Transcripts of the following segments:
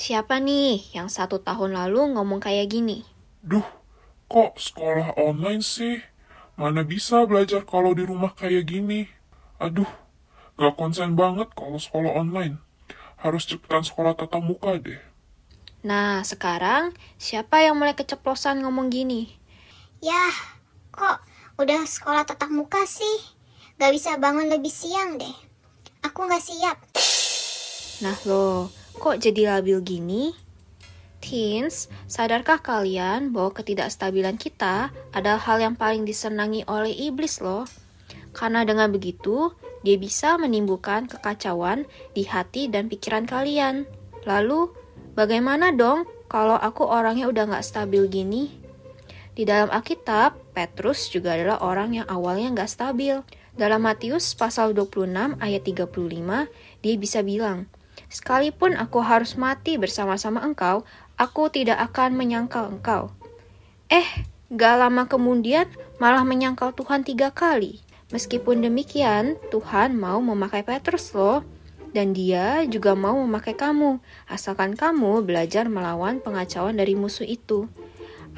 Siapa nih yang satu tahun lalu ngomong kayak gini? Duh, kok sekolah online sih? Mana bisa belajar kalau di rumah kayak gini? Aduh, gak konsen banget kalau sekolah online. Harus cepetan sekolah tatap muka deh. Nah, sekarang siapa yang mulai keceplosan ngomong gini? Yah, kok udah sekolah tatap muka sih? Gak bisa bangun lebih siang deh. Aku gak siap. Nah lo, kok jadi labil gini? Teens, sadarkah kalian bahwa ketidakstabilan kita adalah hal yang paling disenangi oleh iblis loh? Karena dengan begitu, dia bisa menimbulkan kekacauan di hati dan pikiran kalian. Lalu, bagaimana dong kalau aku orangnya udah gak stabil gini? Di dalam Alkitab, Petrus juga adalah orang yang awalnya gak stabil. Dalam Matius pasal 26 ayat 35, dia bisa bilang, Sekalipun aku harus mati bersama-sama engkau, aku tidak akan menyangkal engkau. Eh, gak lama kemudian malah menyangkal Tuhan tiga kali. Meskipun demikian, Tuhan mau memakai Petrus loh. Dan dia juga mau memakai kamu, asalkan kamu belajar melawan pengacauan dari musuh itu.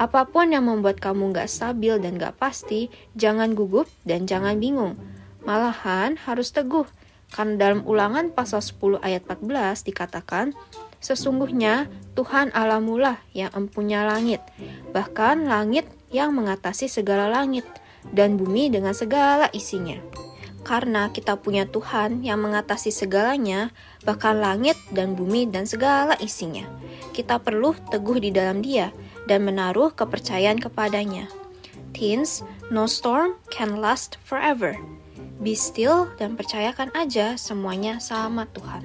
Apa pun yang membuat kamu gak stabil dan gak pasti, jangan gugup dan jangan bingung. Malahan harus teguh, karena dalam ulangan pasal 10 ayat 14 dikatakan, Sesungguhnya Tuhan Alamulah yang empunya langit, bahkan langit yang mengatasi segala langit, dan bumi dengan segala isinya. Karena kita punya Tuhan yang mengatasi segalanya, bahkan langit dan bumi dan segala isinya. Kita perlu teguh di dalam dia dan menaruh kepercayaan kepadanya. Teens, no storm can last forever. Be still dan percayakan aja semuanya sama Tuhan.